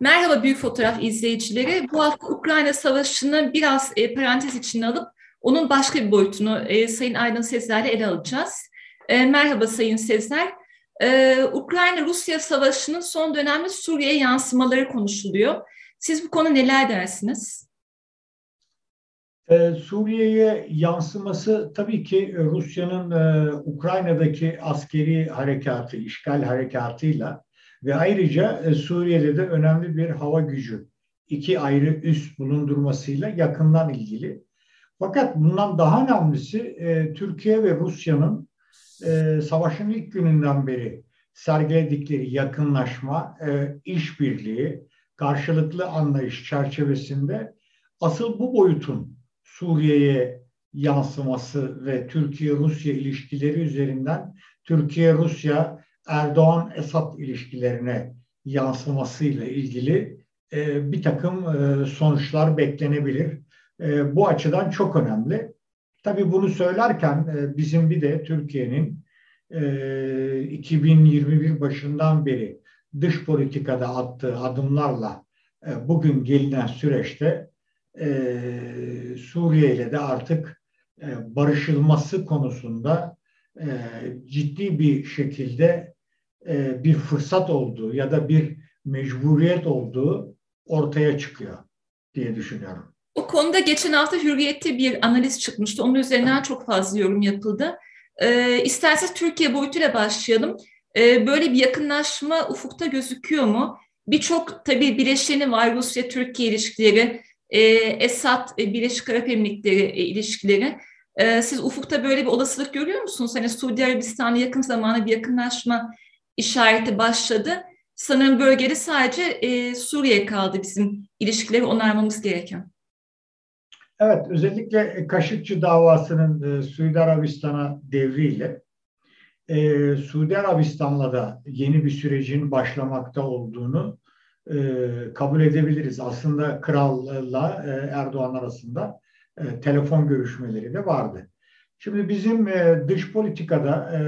Merhaba Büyük Fotoğraf izleyicileri. Bu hafta Ukrayna Savaşı'nı biraz e, parantez içine alıp onun başka bir boyutunu e, Sayın Aydın Sezer'le ele alacağız. E, merhaba Sayın Sezer. E, Ukrayna-Rusya Savaşı'nın son dönemde Suriye'ye yansımaları konuşuluyor. Siz bu konu neler dersiniz? Ee, Suriye'ye yansıması tabii ki Rusya'nın e, Ukrayna'daki askeri harekatı, işgal harekatıyla ve ayrıca e, Suriye'de de önemli bir hava gücü, iki ayrı üs bulundurmasıyla yakından ilgili. Fakat bundan daha önemlisi e, Türkiye ve Rusya'nın e, savaşın ilk gününden beri sergiledikleri yakınlaşma, e, işbirliği, karşılıklı anlayış çerçevesinde asıl bu boyutun Suriye'ye yansıması ve Türkiye-Rusya ilişkileri üzerinden Türkiye-Rusya Erdoğan-Esad ilişkilerine yansımasıyla ilgili e, bir takım e, sonuçlar beklenebilir. E, bu açıdan çok önemli. Tabii bunu söylerken e, bizim bir de Türkiye'nin e, 2021 başından beri dış politikada attığı adımlarla e, bugün gelinen süreçte e, Suriye ile de artık e, barışılması konusunda e, ciddi bir şekilde e, bir fırsat olduğu ya da bir mecburiyet olduğu ortaya çıkıyor diye düşünüyorum. O konuda geçen hafta Hürriyet'te bir analiz çıkmıştı. Onun üzerinden çok fazla yorum yapıldı. E, isterseniz Türkiye boyutuyla başlayalım. E, böyle bir yakınlaşma ufukta gözüküyor mu? Birçok tabii bileşeni var Rusya-Türkiye ilişkileri, e, Esad, e, Birleşik Arap Emirlikleri e, ilişkileri. E, siz ufukta böyle bir olasılık görüyor musunuz? Hani Suudi Arabistan'la yakın zamanda bir yakınlaşma işareti başladı. Sanırım bölgede sadece e, Suriye kaldı bizim ilişkileri onarmamız gereken. Evet, özellikle Kaşıkçı davasının e, Suudi Arabistan'a devriyle e, Suudi Arabistan'la da yeni bir sürecin başlamakta olduğunu e, kabul edebiliriz. Aslında kralla e, Erdoğan arasında e, telefon görüşmeleri de vardı. Şimdi bizim e, dış politikada e,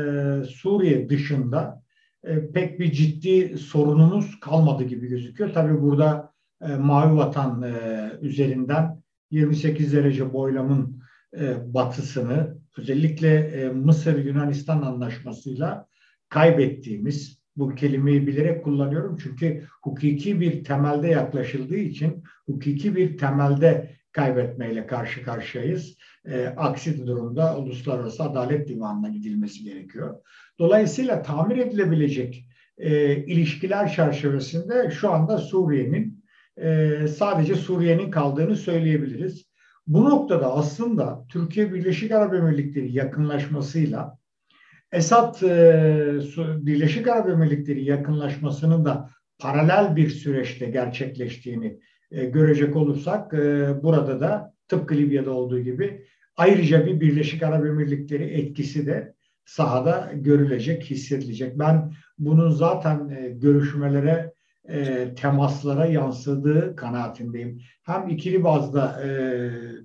Suriye dışında e, pek bir ciddi sorunumuz kalmadı gibi gözüküyor. Tabii burada e, Mavi Vatan e, üzerinden 28 derece boylamın e, batısını özellikle e, Mısır-Yunanistan anlaşmasıyla kaybettiğimiz bu kelimeyi bilerek kullanıyorum çünkü hukuki bir temelde yaklaşıldığı için hukuki bir temelde kaybetmeyle karşı karşıyayız. E, aksi durumda Uluslararası Adalet Divanı'na gidilmesi gerekiyor. Dolayısıyla tamir edilebilecek e, ilişkiler çerçevesinde şu anda Suriye'nin e, sadece Suriye'nin kaldığını söyleyebiliriz. Bu noktada aslında Türkiye Birleşik Arap Emirlikleri yakınlaşmasıyla Esad e, Birleşik Arap Emirlikleri yakınlaşmasının da paralel bir süreçte gerçekleştiğini e, görecek olursak e, burada da tıpkı Libya'da olduğu gibi ayrıca bir Birleşik Arap Emirlikleri etkisi de sahada görülecek, hissedilecek. Ben bunun zaten e, görüşmelere, e, temaslara yansıdığı kanaatindeyim. Hem ikili bazda e,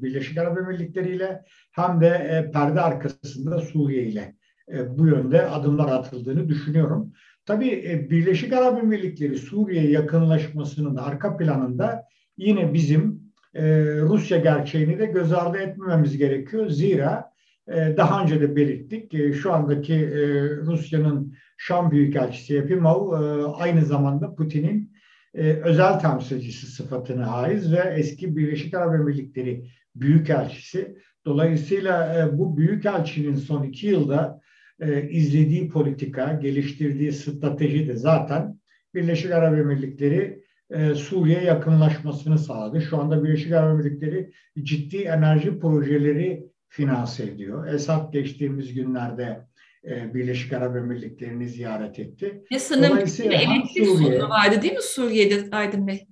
Birleşik Arap Emirlikleri ile hem de e, perde arkasında Suriye ile e, bu yönde adımlar atıldığını düşünüyorum. Tabii e, Birleşik Arap Emirlikleri Suriye yakınlaşmasının arka planında yine bizim e, Rusya gerçeğini de göz ardı etmememiz gerekiyor. Zira e, daha önce de belirttik e, şu andaki e, Rusya'nın Şam Büyükelçisi Epimov e, aynı zamanda Putin'in e, özel temsilcisi sıfatını haiz ve eski Birleşik Arap Emirlikleri Büyükelçisi. Dolayısıyla e, bu Büyükelçinin son iki yılda e, izlediği politika, geliştirdiği strateji de zaten Birleşik Arap Emirlikleri e, Suriye yakınlaşmasını sağladı. Şu anda Birleşik Arap Emirlikleri ciddi enerji projeleri finanse ediyor. Esad geçtiğimiz günlerde e, Birleşik Arap Emirlikleri'ni ziyaret etti. Ve sanırım elektrik Suriye, sorunu vardı değil mi Suriye'de Aydın Bey?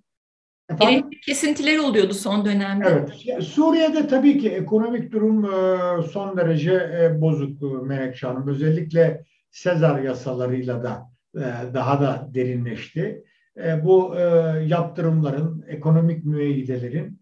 Efendim? Elektrik kesintileri oluyordu son dönemde. Evet. Suriye'de tabii ki ekonomik durum e, son derece e, bozuk e, Melekşe Hanım. Özellikle Sezar yasalarıyla da daha da derinleşti. Bu yaptırımların, ekonomik müeyyidelerin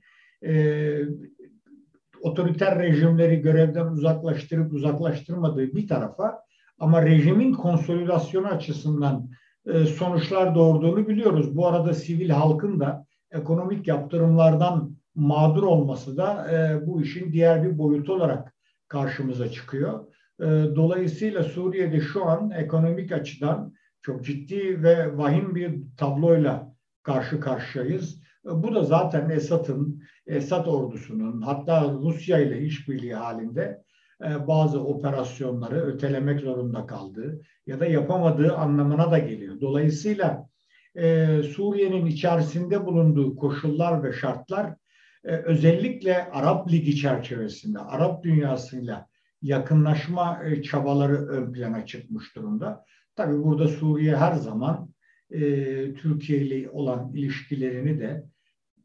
otoriter rejimleri görevden uzaklaştırıp uzaklaştırmadığı bir tarafa ama rejimin konsolidasyonu açısından e, sonuçlar doğurduğunu biliyoruz. Bu arada sivil halkın da ekonomik yaptırımlardan mağdur olması da e, bu işin diğer bir boyutu olarak karşımıza çıkıyor. E, dolayısıyla Suriye'de şu an ekonomik açıdan çok ciddi ve vahim bir tabloyla karşı karşıyayız. Bu da zaten Esad'ın, Esad ordusunun hatta Rusya ile işbirliği halinde e, bazı operasyonları ötelemek zorunda kaldığı ya da yapamadığı anlamına da geliyor. Dolayısıyla e, Suriye'nin içerisinde bulunduğu koşullar ve şartlar e, özellikle Arap Ligi çerçevesinde Arap dünyasıyla yakınlaşma çabaları ön plana çıkmış durumda. Tabii burada Suriye her zaman Türkiye ile olan ilişkilerini de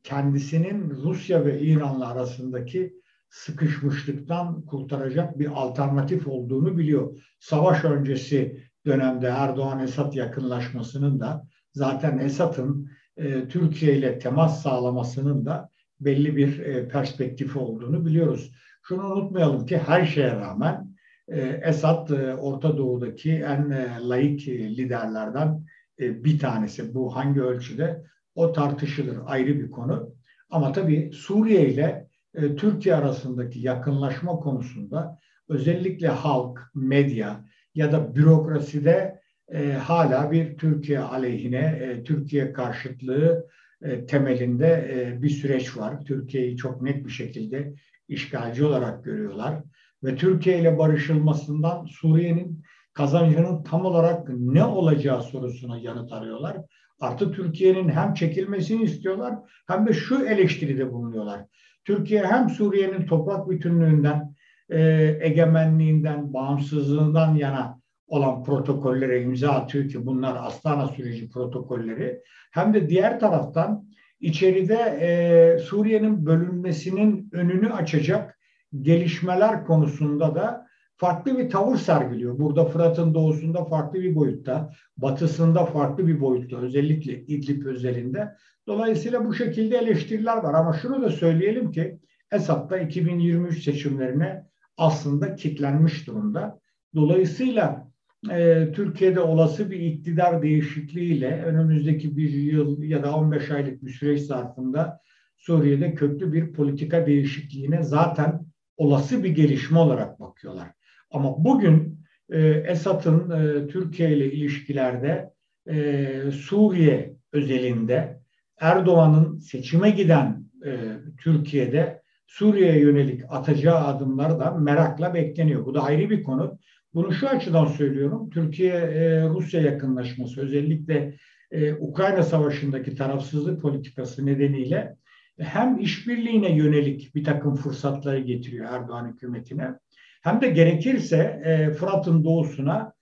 kendisinin Rusya ve İran'la arasındaki sıkışmışlıktan kurtaracak bir alternatif olduğunu biliyor. Savaş öncesi dönemde Erdoğan-Esad yakınlaşmasının da zaten Esad'ın e, Türkiye ile temas sağlamasının da belli bir e, perspektifi olduğunu biliyoruz. Şunu unutmayalım ki her şeye rağmen e, Esad e, Orta Doğu'daki en e, laik e, liderlerden e, bir tanesi. Bu hangi ölçüde o tartışılır ayrı bir konu. Ama tabii Suriye ile e, Türkiye arasındaki yakınlaşma konusunda özellikle halk, medya ya da bürokraside e, hala bir Türkiye aleyhine, e, Türkiye karşıtlığı e, temelinde e, bir süreç var. Türkiye'yi çok net bir şekilde işgalci olarak görüyorlar ve Türkiye ile barışılmasından Suriye'nin kazancının tam olarak ne olacağı sorusuna yanıt arıyorlar. Artı Türkiye'nin hem çekilmesini istiyorlar hem de şu eleştiride bulunuyorlar. Türkiye hem Suriye'nin toprak bütünlüğünden, e, egemenliğinden, bağımsızlığından yana olan protokollere imza atıyor ki bunlar Astana süreci protokolleri. Hem de diğer taraftan içeride e, Suriye'nin bölünmesinin önünü açacak gelişmeler konusunda da farklı bir tavır sergiliyor. Burada Fırat'ın doğusunda farklı bir boyutta, batısında farklı bir boyutta özellikle İdlib özelinde. Dolayısıyla bu şekilde eleştiriler var ama şunu da söyleyelim ki Esad da 2023 seçimlerine aslında kitlenmiş durumda. Dolayısıyla e, Türkiye'de olası bir iktidar değişikliğiyle önümüzdeki bir yıl ya da 15 aylık bir süreç zarfında Suriye'de köklü bir politika değişikliğine zaten olası bir gelişme olarak bakıyorlar. Ama bugün e, Esad'ın e, Türkiye ile ilişkilerde e, Suriye özelinde Erdoğan'ın seçime giden e, Türkiye'de Suriye'ye yönelik atacağı adımlar da merakla bekleniyor. Bu da ayrı bir konu. Bunu şu açıdan söylüyorum. Türkiye-Rusya e, yakınlaşması özellikle e, Ukrayna Savaşı'ndaki tarafsızlık politikası nedeniyle hem işbirliğine yönelik bir takım fırsatları getiriyor Erdoğan hükümetine hem de gerekirse e, Fırat'ın doğusuna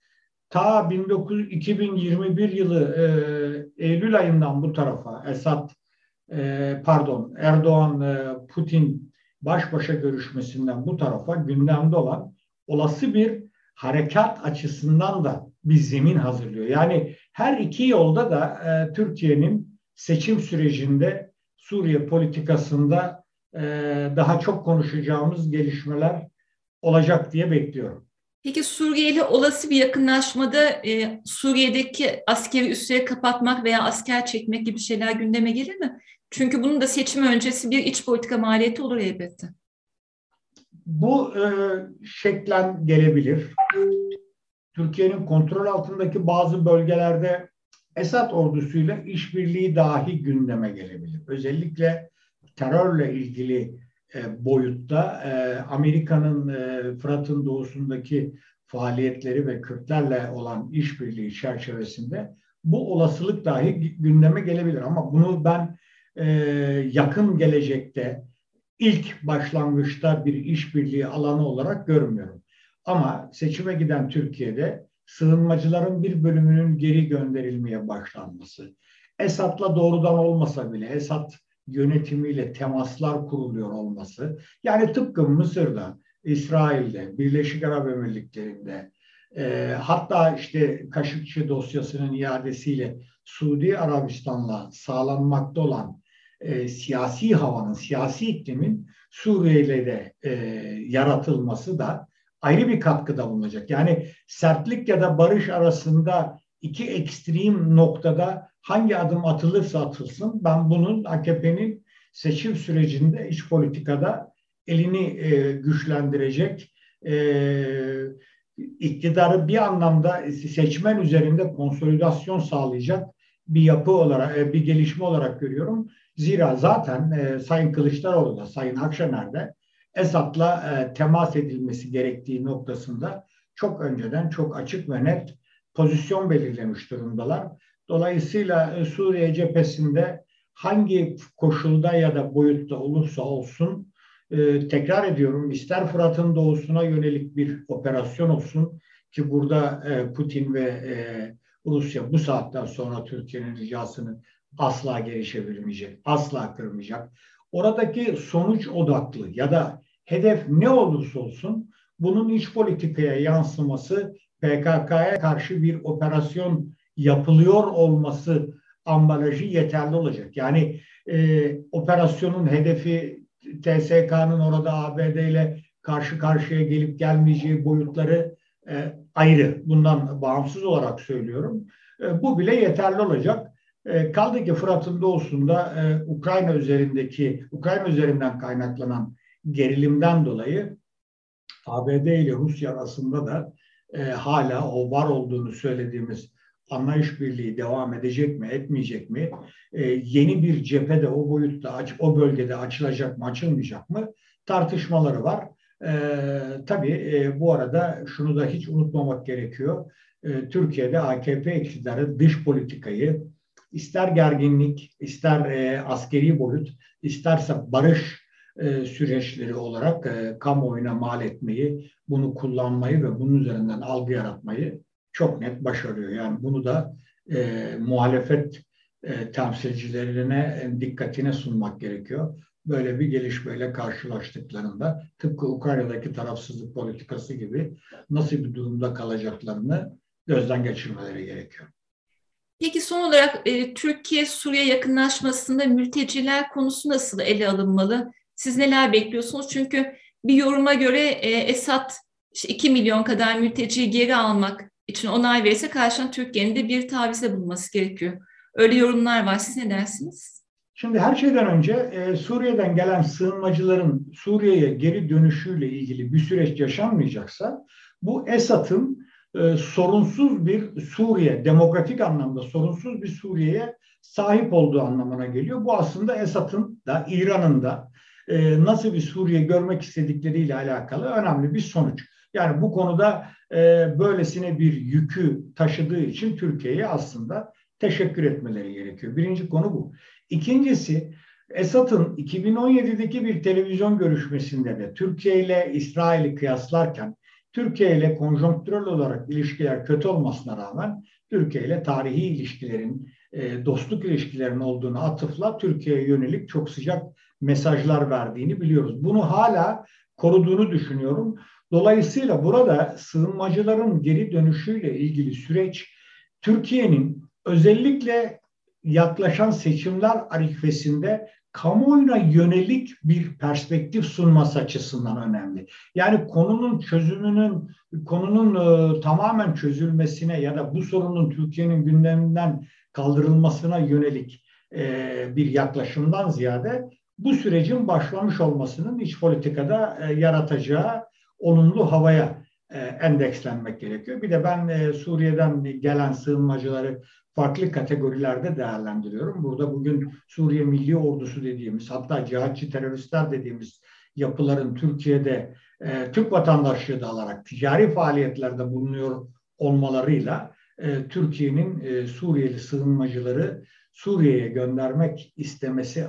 ta 19, 2021 yılı e, Eylül ayından bu tarafa Esad e, pardon Erdoğan e, Putin baş başa görüşmesinden bu tarafa gündemde olan olası bir harekat açısından da bir zemin hazırlıyor. Yani her iki yolda da e, Türkiye'nin seçim sürecinde Suriye politikasında e, daha çok konuşacağımız gelişmeler olacak diye bekliyorum. Peki Suriye ile olası bir yakınlaşmada e, Suriye'deki askeri üsleri kapatmak veya asker çekmek gibi şeyler gündeme gelir mi? Çünkü bunun da seçim öncesi bir iç politika maliyeti olur elbette. Bu e, şeklen gelebilir. Türkiye'nin kontrol altındaki bazı bölgelerde Esad ordusuyla işbirliği dahi gündeme gelebilir. Özellikle terörle ilgili boyutta e, Amerika'nın e, Fırat'ın doğusundaki faaliyetleri ve Kürtlerle olan işbirliği çerçevesinde bu olasılık dahi gündeme gelebilir. Ama bunu ben yakın gelecekte ilk başlangıçta bir işbirliği alanı olarak görmüyorum. Ama seçime giden Türkiye'de sığınmacıların bir bölümünün geri gönderilmeye başlanması, Esad'la doğrudan olmasa bile Esad yönetimiyle temaslar kuruluyor olması, yani tıpkı Mısır'da, İsrail'de, Birleşik Arap Emirlikleri'nde, E, hatta işte Kaşıkçı dosyasının iadesiyle Suudi Arabistan'la sağlanmakta olan e, siyasi havanın, siyasi iklimin Suriye ile de e, yaratılması da ayrı bir katkıda bulunacak. Yani sertlik ya da barış arasında iki ekstrem noktada hangi adım atılırsa atılsın ben bunun AKP'nin seçim sürecinde iç politikada elini e, güçlendirecek e, iktidarı bir anlamda seçmen üzerinde konsolidasyon sağlayacak bir yapı olarak, e, bir gelişme olarak görüyorum. Zira zaten e, Sayın Kılıçdaroğlu da, Sayın Akşener de Esad'la e, temas edilmesi gerektiği noktasında çok önceden çok açık ve net pozisyon belirlemiş durumdalar. Dolayısıyla e, Suriye cephesinde hangi koşulda ya da boyutta olursa olsun e, tekrar ediyorum ister Fırat'ın doğusuna yönelik bir operasyon olsun ki burada e, Putin ve Rusya bu saatten sonra Türkiye'nin ricasını asla geri çevirmeyecek, asla kırmayacak. Oradaki sonuç odaklı ya da hedef ne olursa olsun bunun iç politikaya yansıması PKK'ya karşı bir operasyon yapılıyor olması ambalajı yeterli olacak. Yani e, operasyonun hedefi TSK'nın orada ABD ile karşı karşıya gelip gelmeyeceği boyutları e, ayrı. Bundan bağımsız olarak söylüyorum. E, bu bile yeterli olacak. E, kaldı ki Fırat'ın doğusunda e, Ukrayna üzerindeki, Ukrayna üzerinden kaynaklanan gerilimden dolayı ABD ile Rusya arasında da e, hala o var olduğunu söylediğimiz anlayış birliği devam edecek mi, etmeyecek mi? E, yeni bir cephede o boyutta, o bölgede açılacak mı, açılmayacak mı? Tartışmaları var. E, tabii e, bu arada şunu da hiç unutmamak gerekiyor. E, Türkiye'de AKP iktidarı dış politikayı ister gerginlik, ister e, askeri boyut, isterse barış e, süreçleri olarak e, kamuoyuna mal etmeyi, bunu kullanmayı ve bunun üzerinden algı yaratmayı çok net başarıyor. Yani bunu da e, muhalefet e, temsilcilerine e, dikkatine sunmak gerekiyor. Böyle bir gelişmeyle karşılaştıklarında tıpkı Ukrayna'daki tarafsızlık politikası gibi nasıl bir durumda kalacaklarını gözden geçirmeleri gerekiyor. Peki son olarak e, Türkiye-Suriye yakınlaşmasında mülteciler konusu nasıl ele alınmalı? Siz neler bekliyorsunuz? Çünkü bir yoruma göre e, Esad işte 2 milyon kadar mülteciyi geri almak için onay verirse karşına Türkiye'nin de bir tavizde bulunması gerekiyor. Öyle yorumlar var. Siz ne dersiniz? Şimdi her şeyden önce e, Suriye'den gelen sığınmacıların Suriye'ye geri dönüşüyle ilgili bir süreç yaşanmayacaksa bu Esad'ın e, sorunsuz bir Suriye, demokratik anlamda sorunsuz bir Suriye'ye sahip olduğu anlamına geliyor. Bu aslında Esad'ın da İran'ın da e, nasıl bir Suriye görmek istedikleriyle alakalı önemli bir sonuç. Yani bu konuda e, böylesine bir yükü taşıdığı için Türkiye'ye aslında teşekkür etmeleri gerekiyor. Birinci konu bu. İkincisi Esad'ın 2017'deki bir televizyon görüşmesinde de Türkiye ile İsrail'i kıyaslarken Türkiye ile konjonktürel olarak ilişkiler kötü olmasına rağmen Türkiye ile tarihi ilişkilerin, e, dostluk ilişkilerinin olduğunu atıfla Türkiye'ye yönelik çok sıcak mesajlar verdiğini biliyoruz. Bunu hala koruduğunu düşünüyorum. Dolayısıyla burada sığınmacıların geri dönüşüyle ilgili süreç Türkiye'nin özellikle yaklaşan seçimler arifesinde kamuoyuna yönelik bir perspektif sunması açısından önemli. Yani konunun çözümünün, konunun e, tamamen çözülmesine ya da bu sorunun Türkiye'nin gündeminden kaldırılmasına yönelik e, bir yaklaşımdan ziyade bu sürecin başlamış olmasının iç politikada e, yaratacağı olumlu havaya e, endekslenmek gerekiyor. Bir de ben e, Suriye'den gelen sığınmacıları farklı kategorilerde değerlendiriyorum. Burada bugün Suriye Milli Ordusu dediğimiz hatta cihatçı teröristler dediğimiz yapıların Türkiye'de e, Türk vatandaşlığı da alarak ticari faaliyetlerde bulunuyor olmalarıyla e, Türkiye'nin e, Suriyeli sığınmacıları Suriye'ye göndermek istemesi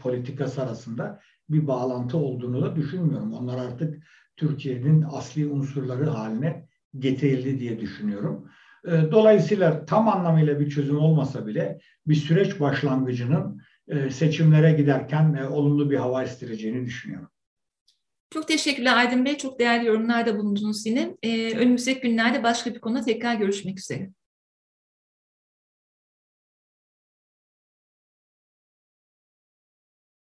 politikası arasında bir bağlantı olduğunu da düşünmüyorum. Onlar artık Türkiye'nin asli unsurları haline getirildi diye düşünüyorum. Ee, dolayısıyla tam anlamıyla bir çözüm olmasa bile bir süreç başlangıcının e, seçimlere giderken e, olumlu bir hava estireceğini düşünüyorum. Çok teşekkürler Aydın Bey. Çok değerli yorumlarda bulundunuz yine. Ee, önümüzdeki günlerde başka bir konuda tekrar görüşmek üzere.